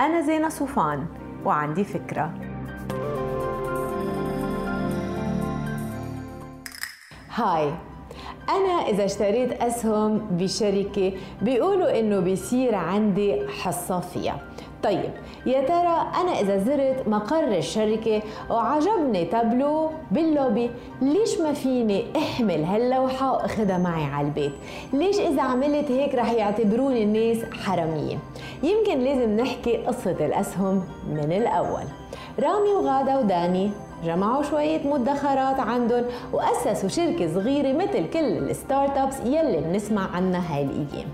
أنا زينة صوفان وعندي فكرة. هاي. أنا إذا اشتريت أسهم بشركة بيقولوا إنه بيصير عندي حصة فيها طيب يا ترى أنا إذا زرت مقر الشركة وعجبني تابلو باللوبي ليش ما فيني أحمل هاللوحة وأخذها معي على البيت؟ ليش إذا عملت هيك رح يعتبروني الناس حرامية؟ يمكن لازم نحكي قصة الأسهم من الأول. رامي وغادة وداني جمعوا شوية مدخرات عندهم وأسسوا شركة صغيرة مثل كل الستارت أبس يلي بنسمع عنها هاي الأيام.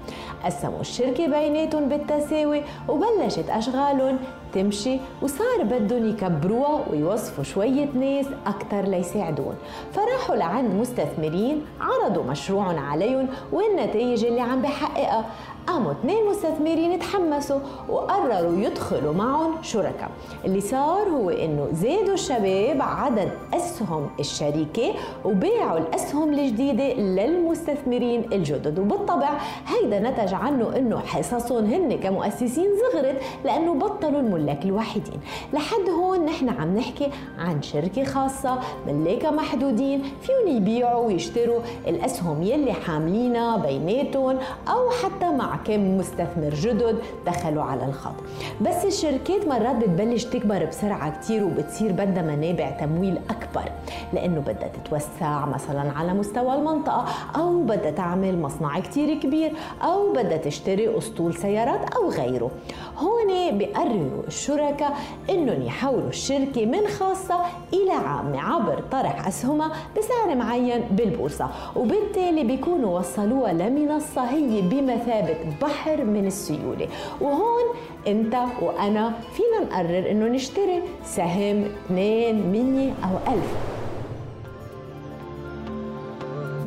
قسموا الشركة بيناتهم بالتساوي وبلشت أشغالهم تمشي وصار بدهم يكبروها ويوظفوا شوية ناس أكثر ليساعدون فراحوا لعند مستثمرين عرضوا مشروعهم عليهم والنتائج اللي عم بحققها. قاموا اثنين مستثمرين تحمسوا وقرروا يدخلوا معهم شركاء. اللي صار هو إنه زادوا الشباب عدد أسهم الشركة وباعوا الأسهم الجديدة للمستثمرين الجدد. وبالطبع هيدا نتج عنه إنه حصصهم هن كمؤسسين صغرت لأنه بطلوا الملاك الوحيدين لحد هون نحن عم نحكي عن شركة خاصة ملاكها محدودين فيهم يبيعوا ويشتروا الأسهم يلي حاملينها بيناتهم أو حتى مع كم مستثمر جدد دخلوا على الخط. بس الشركات مرات بتبلش تكبر بسرعة كتير وبتصير بدها منابع تمويل أكبر لأنه بدها تتوسع مثلا على مستوى المنطقة أو بدها تعمل مصنع كتير كبير أو بدها تشتري أسطول سيارات أو غيره. هون بيقرروا الشركاء إنهم يحولوا الشركة من خاصة إلى عامة عبر طرح اسهمها بسعر معين بالبورصة. وبالتالي بيكونوا وصلوها لمنصة هي بمثابة بحر من السيولة. وهون أنت وأنا فينا نقرر إنه نشتري سهم اثنين مية أو ألف.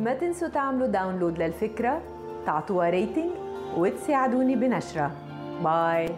ما تنسوا تعملوا download للفكرة تعطوها rating وتساعدوني بنشرها bye.